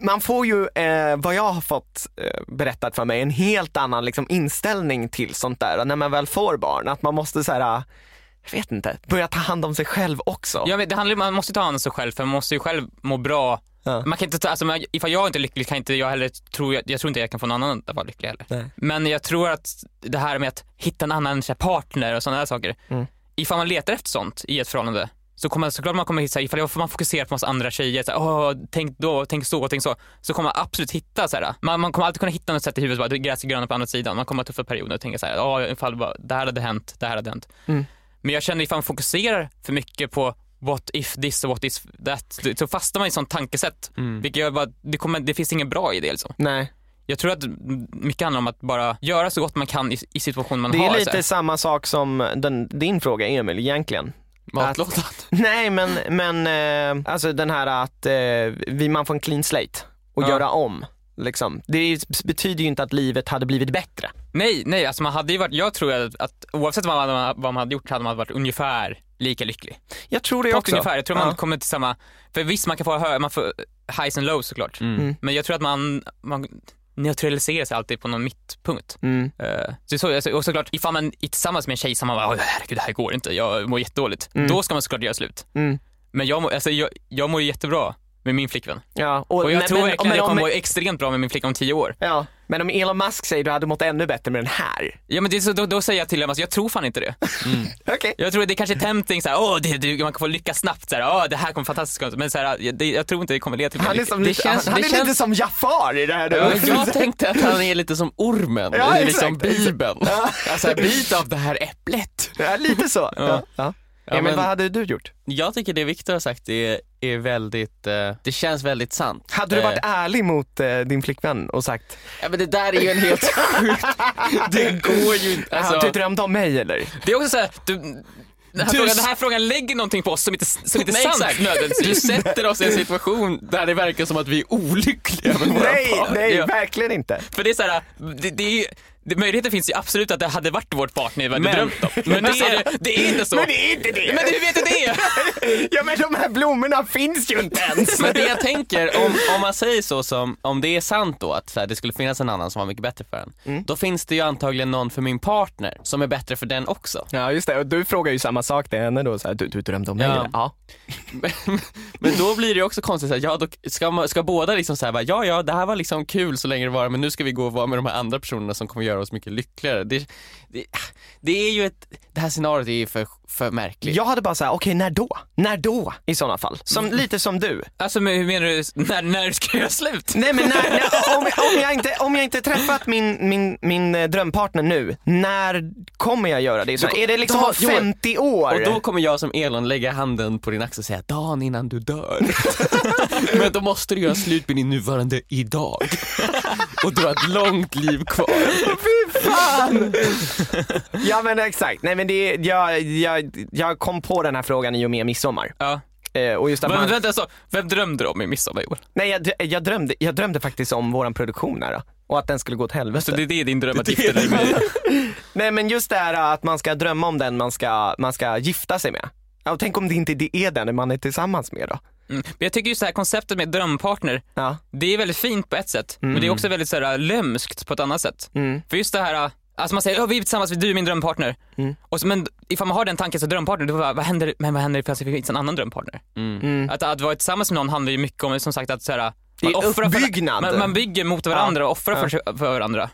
man får ju, eh, vad jag har fått eh, berättat för mig, en helt annan liksom, inställning till sånt där när man väl får barn. Att man måste så här, jag vet inte, börja ta hand om sig själv också. Ja, men det handlar, ju- man måste ta hand om sig själv för man måste ju själv må bra. Ja. Man kan inte ta, alltså, ifall jag inte är lycklig kan inte jag heller, tror jag, jag tror inte jag kan få någon annan att vara lycklig heller. Nej. Men jag tror att det här med att hitta en annan här, partner och sådana där saker. Mm. Ifall man letar efter sånt i ett förhållande så kommer såklart man kommer hitta, ifall man fokuserar på massa andra tjejer, så här, Åh, tänk då, tänk så, tänk så, så kommer man absolut hitta så här, man, man kommer alltid kunna hitta något sätt i huvudet, bara, gräs är grönare på andra sidan, man kommer ha tuffa perioder och tänka så här, "Åh, ifall bara, det här hade hänt, det här hade hänt. Mm. Men jag känner ifall man fokuserar för mycket på what if this och what if that, så fastnar man i sånt tankesätt. Mm. Vilket gör bara, det, kommer, det finns inget bra i det liksom. Nej. Jag tror att mycket handlar om att bara göra så gott man kan i, i situationen man Det har. är så lite här. samma sak som den, din fråga Emil egentligen. Matlådan. Nej men, men eh, alltså den här att eh, vi, man får en clean slate och Ja. göra om. Liksom. Det är- betyder ju inte att livet hade blivit bättre. Nej, nej, alltså man hade varit, jag tror att, att oavsett vad man, vad man hade gjort hade man varit ungefär lika lycklig. Jag tror det På också. ungefär, jag tror man Ja. kommer till samma, för visst man kan få hö, man får highs and lows såklart. Mm. Men jag tror att man, man neutraliserar sig alltid på någon mittpunkt. Mm. Eh, så, så, alltså, och såklart, ifall man är tillsammans med en tjej som man bara, "Åh, herregud det här går inte, jag mår jättedåligt. Mm. Då ska man såklart göra slut. Mm. Men jag, mår- alltså, jag, jag mår jättebra med min flickvän. Ja, Och jag nej, tror men- verkligen men att jag om- kommer må extremt bra med min flickvän om tio år. Ja, men om Elon Musk säger du hade mått ännu bättre med den här. Ja men det är så, då, då säger jag till honom, alltså, jag tror fan inte det. Okej. Jag tror det kanske är tempting såhär, åh det, det, man kan få lyckas snabbt såhär, åh det här kommer fantastiskt gå." Men såhär, jag, det, jag tror inte det kommer leda till Han är, som Det lite, känns- han, han det är känns- lite som Jafar i det här. Ja, jag tänkte att han är lite som ormen Ja, i liksom bibeln. Alltså bit av det här äpplet. Ja, lite så. Ja. Ja. Ja, men- vad hade du gjort? Jag tycker det Viktor har sagt är, är väldigt, eh, det känns väldigt sant. Hade du Eh, varit ärlig mot eh, din flickvän och sagt, Ja men det där är ju en helt sjukt, det går ju inte. alltså, Alltså, du drömde om mig eller? Det är också såhär, du, den, här Du- frågan, den här frågan lägger någonting på oss som inte, som inte är sant exakt. Du nödvändigtvis. sätter oss i en situation där det verkar som att vi är olyckliga med våra Nej, par. nej, Ja. verkligen inte. För det är såhär, det, det är möjligheten finns ju absolut att det hade varit vårt partner vi hade Men- drömt om. Men det är, det är inte så. Men det är inte det. Men hur vet du det? Ja men de här blommorna finns ju inte ens. Men det jag tänker, om, om man säger så som, om det är sant då att här, det skulle finnas en annan som var mycket bättre för en, Mm. då finns det ju antagligen någon för min partner som är bättre för den också. Ja just det, och du frågar ju samma sak till henne då, så här, du, du drömde om mig Ja. Ja. Men, men då blir det ju också konstigt, så här, ja, då ska, man, ska båda liksom säga ja ja det här var liksom kul så länge det var men nu ska vi gå och vara med de här andra personerna som kommer göra oss mycket lyckligare. Det, det, det är ju ett, det här scenariot är ju för, för märkligt. Jag hade bara såhär, okej när då? När då i sådana fall? Som, lite som du. Alltså men hur menar du, när, när ska jag göra slut? Nej men när, när, om, om, jag inte, om jag inte träffat min, min, min eh, drömpartner nu, när kommer jag göra det? Så, är det liksom om jo, 50 år? Och då kommer jag som Elon lägga handen på din axel och säga dagen innan du dör. Men då måste du göra slut med din nuvarande idag. Och du har ett långt liv kvar. Fy fan! ja men exakt, nej men det, jag, jag, jag kom på den här frågan i och med midsommar. Ja. Eh, och just att Men man, vänta, alltså, vem drömde du om i midsommar Joel? nej, jag, jag, drömde, jag drömde faktiskt om våran produktion här, då, och att den skulle gå åt helvete. Så det är din dröm att gifta dig med? Nej men just det här att man ska drömma om den man ska, man ska gifta sig med. Ja, och tänk om det inte det är den man är tillsammans med då? Mm. Men jag tycker just det här konceptet med drömpartner, Ja. det är väldigt fint på ett sätt, men det är också väldigt så här, lömskt på ett annat sätt. Mm. För just det här, alltså man säger, oh, vi är tillsammans, du är min drömpartner. Mm. Och så, men ifall man har den tanken som drömpartner, då bara, vad händer, men vad händer ifall det finns en annan drömpartner? Mm. Att, att vara tillsammans med någon handlar ju mycket om, som sagt, att så här, man offrar för- man, man bygger mot varandra och offrar Ja. för, för varandra.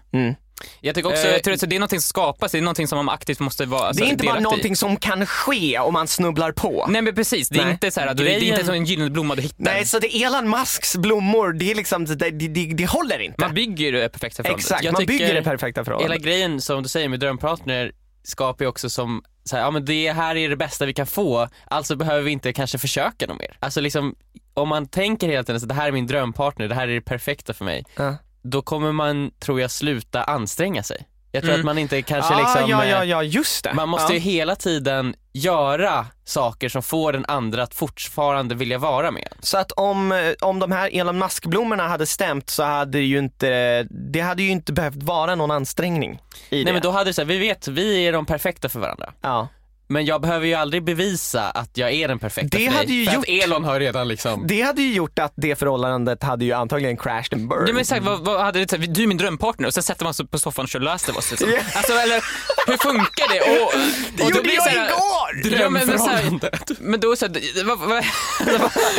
Jag tycker Också, också, jag tror att det är någonting som skapas, det är någonting som man aktivt måste vara alltså, Det är inte bara delaktig i. någonting som kan ske om man snubblar på. Nej men precis, det är Nej. inte så här, att det är Grejen- inte som en gyllene blomma du hittar. Nej, så det är Elon Musks blommor, det är liksom, det, det, det, det håller inte. Man bygger det perfekta förhållandet. Exakt, Jag man bygger det perfekta hela förhållandet. grejen som du säger med drömpartner skapar ju också som så här, ja men det här är det bästa vi kan få, alltså behöver vi inte kanske försöka något mer. Alltså liksom, om man tänker hela tiden så det här är min drömpartner, det här är det perfekta för mig, Ja. Då kommer man, tror jag, sluta anstränga sig. Jag tror Mm. att man inte kanske ah, liksom, ja, eh, ja, ja, just det. man måste ja. ju hela tiden göra saker som får den andra att fortfarande vilja vara med. Så att om, eh, om de här Elon Musk-blommorna hade stämt så hade ju inte, det hade ju inte behövt vara någon ansträngning i det. Nej men då hade det så här, vi vet, vi är de perfekta för varandra. Ja. Men jag behöver ju aldrig bevisa att jag är den perfekta Det för dig. hade ju för gjort- att Elon har redan liksom... Det hade ju gjort att det förhållandet hade ju antagligen crashed and burned. Ja, men exakt, vad, vad hade det, du är min drömpartner och sen sätter man sig på soffan och kör Last of Us. Liksom. Ja. Alltså, eller hur funkar det? Och, och det gjorde blir jag så här- igår! Ja, men, men, Drömförhållandet. men då så här, vad, vad,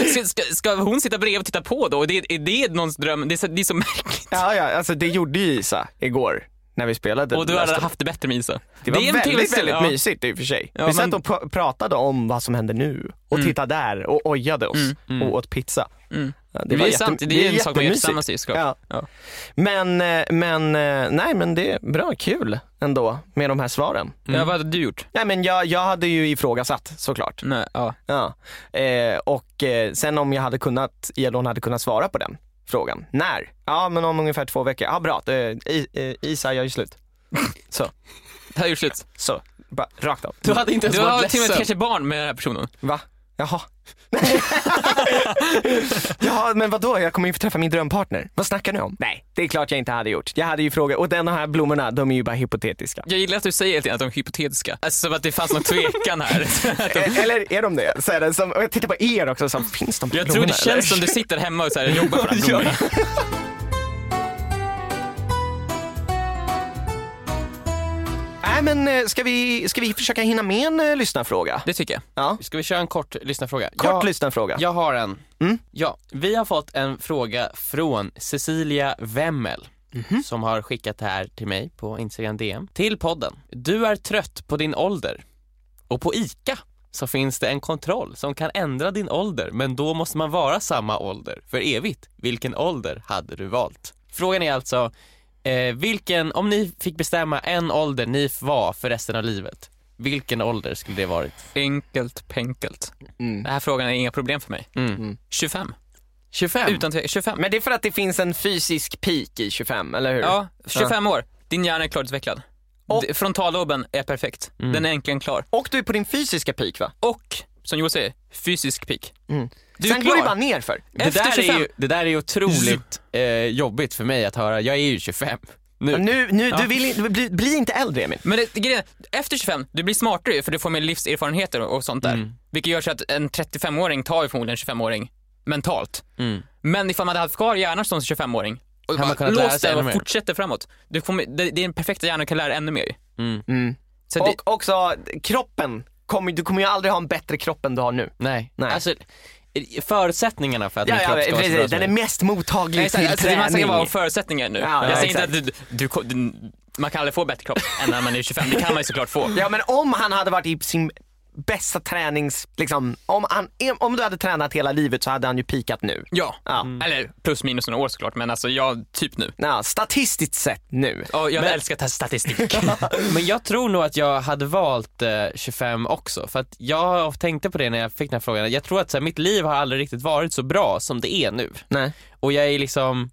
ska, ska, ska hon sitta bredvid och titta på då? Det, är det någons dröm? Det är så, det är så märkligt. Ja, ja, alltså det gjorde ju Isa igår när vi spelade. Och du hade haft det bättre med Isa. Det var är en väldigt, väldigt ja. mysigt i och för sig. Ja, vi men- satt och pr- pratade om vad som händer nu och tittade där och ojade oss och åt pizza. Mm. Ja, Det, är sant, det är en sak man gör tillsammans såklart. Ja. Ja. Men, eh, men, eh, nej men det är bra, kul ändå med de här svaren. Ja, vad hade du gjort? Nej men jag, jag hade ju ifrågasatt såklart. Nej, ja. Ja. Eh, och eh, sen om jag hade kunnat, Elon hade kunnat svara på den frågan. När? Ja men om ungefär två veckor. Ja bra, Isa gör ju slut. Så, Det hade gjort slut. så, bara rakt av. Du hade inte ens Du har varit till och med ledsen. kanske barn med den här personen. Va? Jaha. ja men vadå, jag kommer ju få träffa min drömpartner. Vad snackar ni om? Nej, det är klart jag inte hade gjort. Jag hade ju frågat, och den här blommorna, de är ju bara hypotetiska. Jag gillar att du säger att de är hypotetiska. Alltså som att det fanns någon tvekan här. Eh, Eller är de det? Så är det som, och jag tittar på er också, så finns de Jag tror blommorna, det eller? känns som du sitter hemma och så här, jobbar på de här blommorna. Nej men eh, ska vi, ska vi försöka hinna med en uh, lyssnarfråga? Det tycker jag. Ja, Ska vi köra en kort lyssnarfråga? kort jag, lyssnarfråga. jag har en. Mm. Ja, vi har fått en fråga från Cecilia Wemmel. Mhm. Som har skickat det här till mig på Instagram DM. Till podden. Du är trött på din ålder. Och på ICA så finns det en kontroll som kan ändra din ålder men då måste man vara samma ålder för evigt. Vilken ålder hade du valt? Frågan är alltså, eh, vilken, om ni fick bestämma en ålder ni var för resten av livet, vilken ålder skulle det varit? Enkelt penkelt. Mm. Den här frågan är inga problem för mig. Mm. 25. 25? Utan tvekan. 25. Men det är för att det finns en fysisk peak i 25, eller hur? Ja, 25 år. Din hjärna är klart utvecklad. Och- Frontalloben är perfekt. Den är äntligen klar. Och du är på din fysiska peak va? Och, som Joel säger, fysisk peak. Mm. Du Sen går det bara ner för. Det Efter där, 25. är ju, det där är ju otroligt eh, jobbigt för mig att höra. Jag är ju 25 nu. Nu, nu, Ja. du vill inte- bli, bli inte äldre Emil. Men det, grejen efter 25, du blir smartare ju, för du får mer livserfarenheter och, och sånt där. Mm. Vilket gör så att en 35-åring tar ju förmodligen en 25-åring mentalt. Mm. Men ifall man hade haft kvar hjärnan som 25-åring och man bara lära låst sig den och fortsätter framåt. Du kommer, det, det är en perfekta hjärna och kan lära ännu mer. Mm. Mm. Så det, Och också kroppen, kommer, du kommer ju aldrig ha en bättre kropp än du har nu. Nej. Nej. Alltså, förutsättningen för att Ja, ja, kropp ska vara så bra precis, den är mest mottaglig Nej, till alltså, det man träning. ska vara om förutsättningar nu. Ja, jag ja, säger inte att du, du, du, man kan aldrig få bättre kropp än när man är 25. Det kan man ju såklart få. Ja men om han hade varit i sin bästa tränings, liksom, om, han, om du hade tränat hela livet så hade han ju pikat nu. Ja, Ja. eller plus minus några år såklart, men alltså jag, typ nu. Ja, statistiskt sett nu. Och jag Men- älskar att ta statistik. Men jag tror nog att jag hade valt eh, 25 också. För att jag tänkte på det när jag fick den här frågan. Jag tror att så här, mitt liv har aldrig riktigt varit så bra som det är nu. Nej. Och jag är liksom,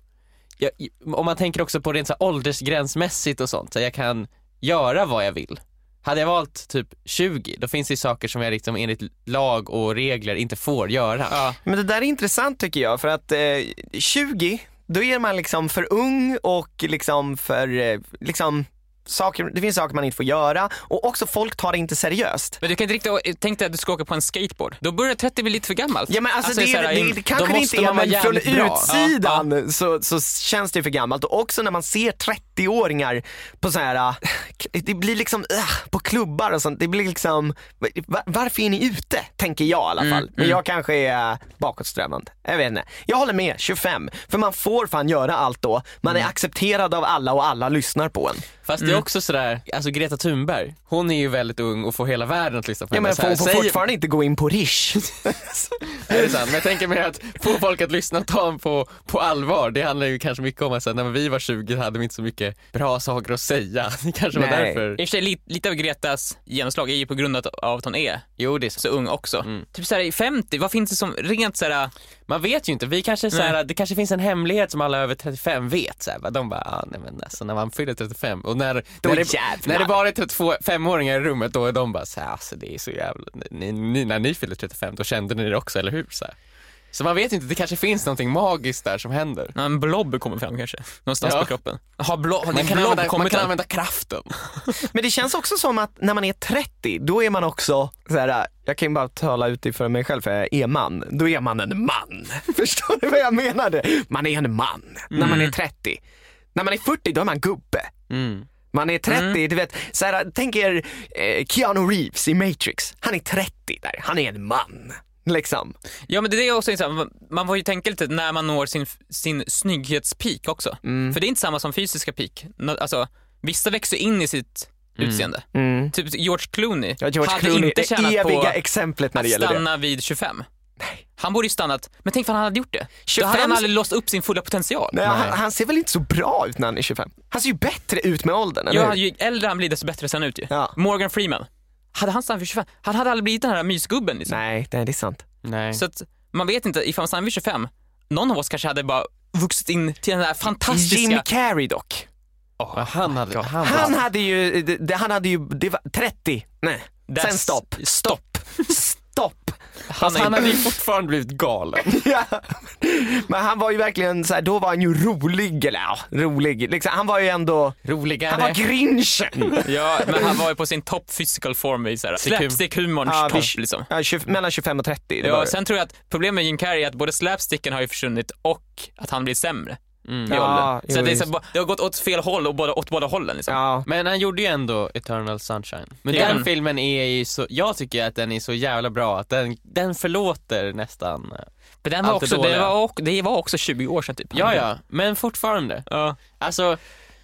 jag, om man tänker också på rent så här åldersgränsmässigt och sånt, så jag kan göra vad jag vill. Hade jag valt typ 20, då finns det ju saker som jag liksom enligt lag och regler inte får göra. ja. Men det där är intressant tycker jag för att eh, 20, då är man liksom för ung och liksom för, eh, liksom saker, det finns saker man inte får göra och också folk tar det inte seriöst. Men du kan inte riktigt, tänk dig att du ska åka på en skateboard. Då börjar 30 bli lite för gammalt. Ja men alltså, det, så här, det, in- det, då kanske det inte är men från bra. utsidan Så, så känns det för gammalt och också när man ser 30-åringar på så här, äh, det blir liksom äh, på klubbar och sånt, det blir liksom, var, varför är ni ute? Tänker jag i alla fall. Mm, Men jag kanske är bakåtsträvande. Jag vet inte. Jag håller med, 25. För man får fan göra allt då. Man Mm. är accepterad av alla och alla lyssnar på en. Fast det är också sådär, alltså Greta Thunberg, hon är ju väldigt ung och får hela världen att lyssna på Ja, henne. men Så här, får, får säger- fortfarande inte gå in på Rish. Är det sant? Men jag tänker mig att få folk att lyssna och ta en på, på allvar, det handlar ju kanske mycket om att sen när vi var 20 hade vi inte så mycket bra saker att säga. Det kanske var Nej. därför. I och för sig, lite, lite av Gretas genomslag är ju på grund av, av att hon är Jo, det är så. så ung också. Mm. Typ såhär i 50, vad finns det som rent såhär, Man vet ju inte, vi kanske så här, det kanske finns en hemlighet som alla över 35 vet. Så här, de bara, ah, nej men alltså när man fyller 35 och när, när, det, när det bara är 35-åringar i rummet då är de bara så här, alltså det är så jävla, ni, ni, när ni fyller 35 då kände ni det också, eller hur? Så här. Så man vet inte, det kanske finns någonting magiskt där som händer. Ja, En blob kommer fram kanske, någonstans Ja. på kroppen. Har blo- har Man kan, blob använda, man kan än? använda kraften. Men det känns också som att när man är 30, då är man också så här, jag kan ju bara tala utifrån mig själv för jag är man. Då är man en man. Förstår du vad jag menade? Man är en man när man är 30. När man är 40 då är man gubbe. Mm. Man är 30, du vet, så här, tänk er eh, Keanu Reeves i Matrix. Han är 30 där, han är en man. Liksom. Ja men det är också intressant, Man- får ju tänka lite när man når sin, sin snygghetspeak också. Mm. För det är inte samma som fysiska peak. Alltså, vissa växer in i sitt utseende. Mm. Typ George Clooney Ja, George hade Clooney, inte tjänat på exemplet när det att det. stanna vid 25. Han borde ju stannat, men tänk vad han hade gjort det. Då 25 hade han aldrig låst upp sin fulla potential. Nej, han, han ser väl inte så bra ut när han är 25? Han ser ju bättre ut med åldern, eller Ja, hur? ju äldre han blir desto bättre ser han ut ju. Ja. Morgan Freeman. Hade han stannat vid 25, han hade aldrig blivit den här mysgubben liksom. Nej, nej, det är sant. Nej. Så att man vet inte, ifall han stannade vid 25, någon av oss kanske hade bara vuxit in till den här fantastiska... Jim Carrey dock. Ja, han hade, han, Han hade ju, det- han hade ju, det var 30, nej. That's- Sen stopp. Stopp. Stopp. Fast han hade ju fortfarande blivit galen. Ja. Men han var ju verkligen så här, då var han ju rolig, eller ja, rolig. Liksom, han var ju ändå, Roligare. han var grinchen. Ja, men han var ju på sin top physical form i slapstick-humorns Ja, topp liksom. Ja, 20, mellan 25 och 30. Det Ja, sen tror jag att problemet med Jim Carrey är att både slapsticken har ju försvunnit och att han blir sämre Mm. Ja, åldern. jo, Så det, är så, det har gått åt fel håll och båda, åt båda hållen liksom. ja. Men han gjorde ju ändå Eternal Sunshine. Men den filmen är ju så, jag tycker att den är så jävla bra att den, den förlåter nästan. eh, Men den var också, det, var, och- det var också 20 år sedan typ. Ja, ja, men fortfarande. ja. Alltså,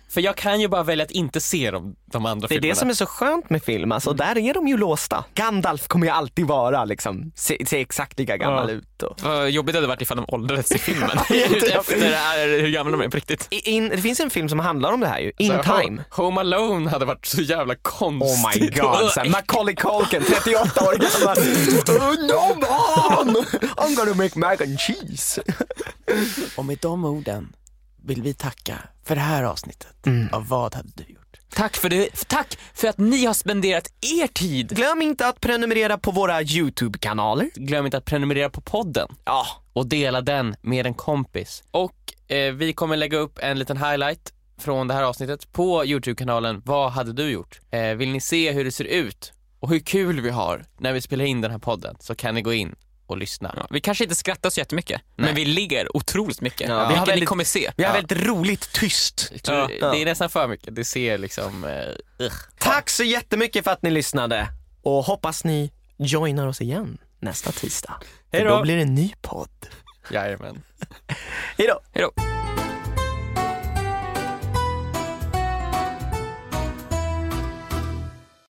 för jag kan ju bara välja att inte se de, de andra Det är filmerna. det som är så skönt med film, alltså Mm. där är de ju låsta. Gandalf kommer ju alltid vara liksom, se, se exakt lika gammal Ja. ut. Och. Vad jobbigt det hade varit ifall de åldrades i filmen. Jättejobbigt. Efter hur gamla de är på riktigt. I- In, det finns en film som handlar om det här ju, In Så här, Time. Ho- Home Alone hade varit så jävla konstigt. Oh my god, så här, Macaulay Culkin, 38 år gammal. Oh, no mom! I'm gonna make mac and cheese. Och med de orden vill vi tacka för det här avsnittet Mm. av Vad hade du gjort? Tack för, det, tack för att ni har spenderat er tid. Glöm inte att prenumerera på våra YouTube-kanaler. Glöm inte att prenumerera på podden Ja, och dela den med en kompis. Och eh, vi kommer lägga upp en liten highlight från det här avsnittet på Youtube-kanalen Vad hade du gjort? Eh, vill ni se hur det ser ut och hur kul vi har när vi spelar in den här podden så kan ni gå in och lyssna. Ja, vi kanske inte skrattar så jättemycket, men vi ligger otroligt mycket. Ja. Vi har ni väldigt- kommer se. vi har väldigt roligt tyst. Ja. Det är nästan för mycket, det ser liksom... Ugh. Tack så jättemycket för att ni lyssnade och hoppas ni joinar oss igen nästa tisdag. Hej då. då blir det en ny podd. Jajamän. Hej då! Hej då.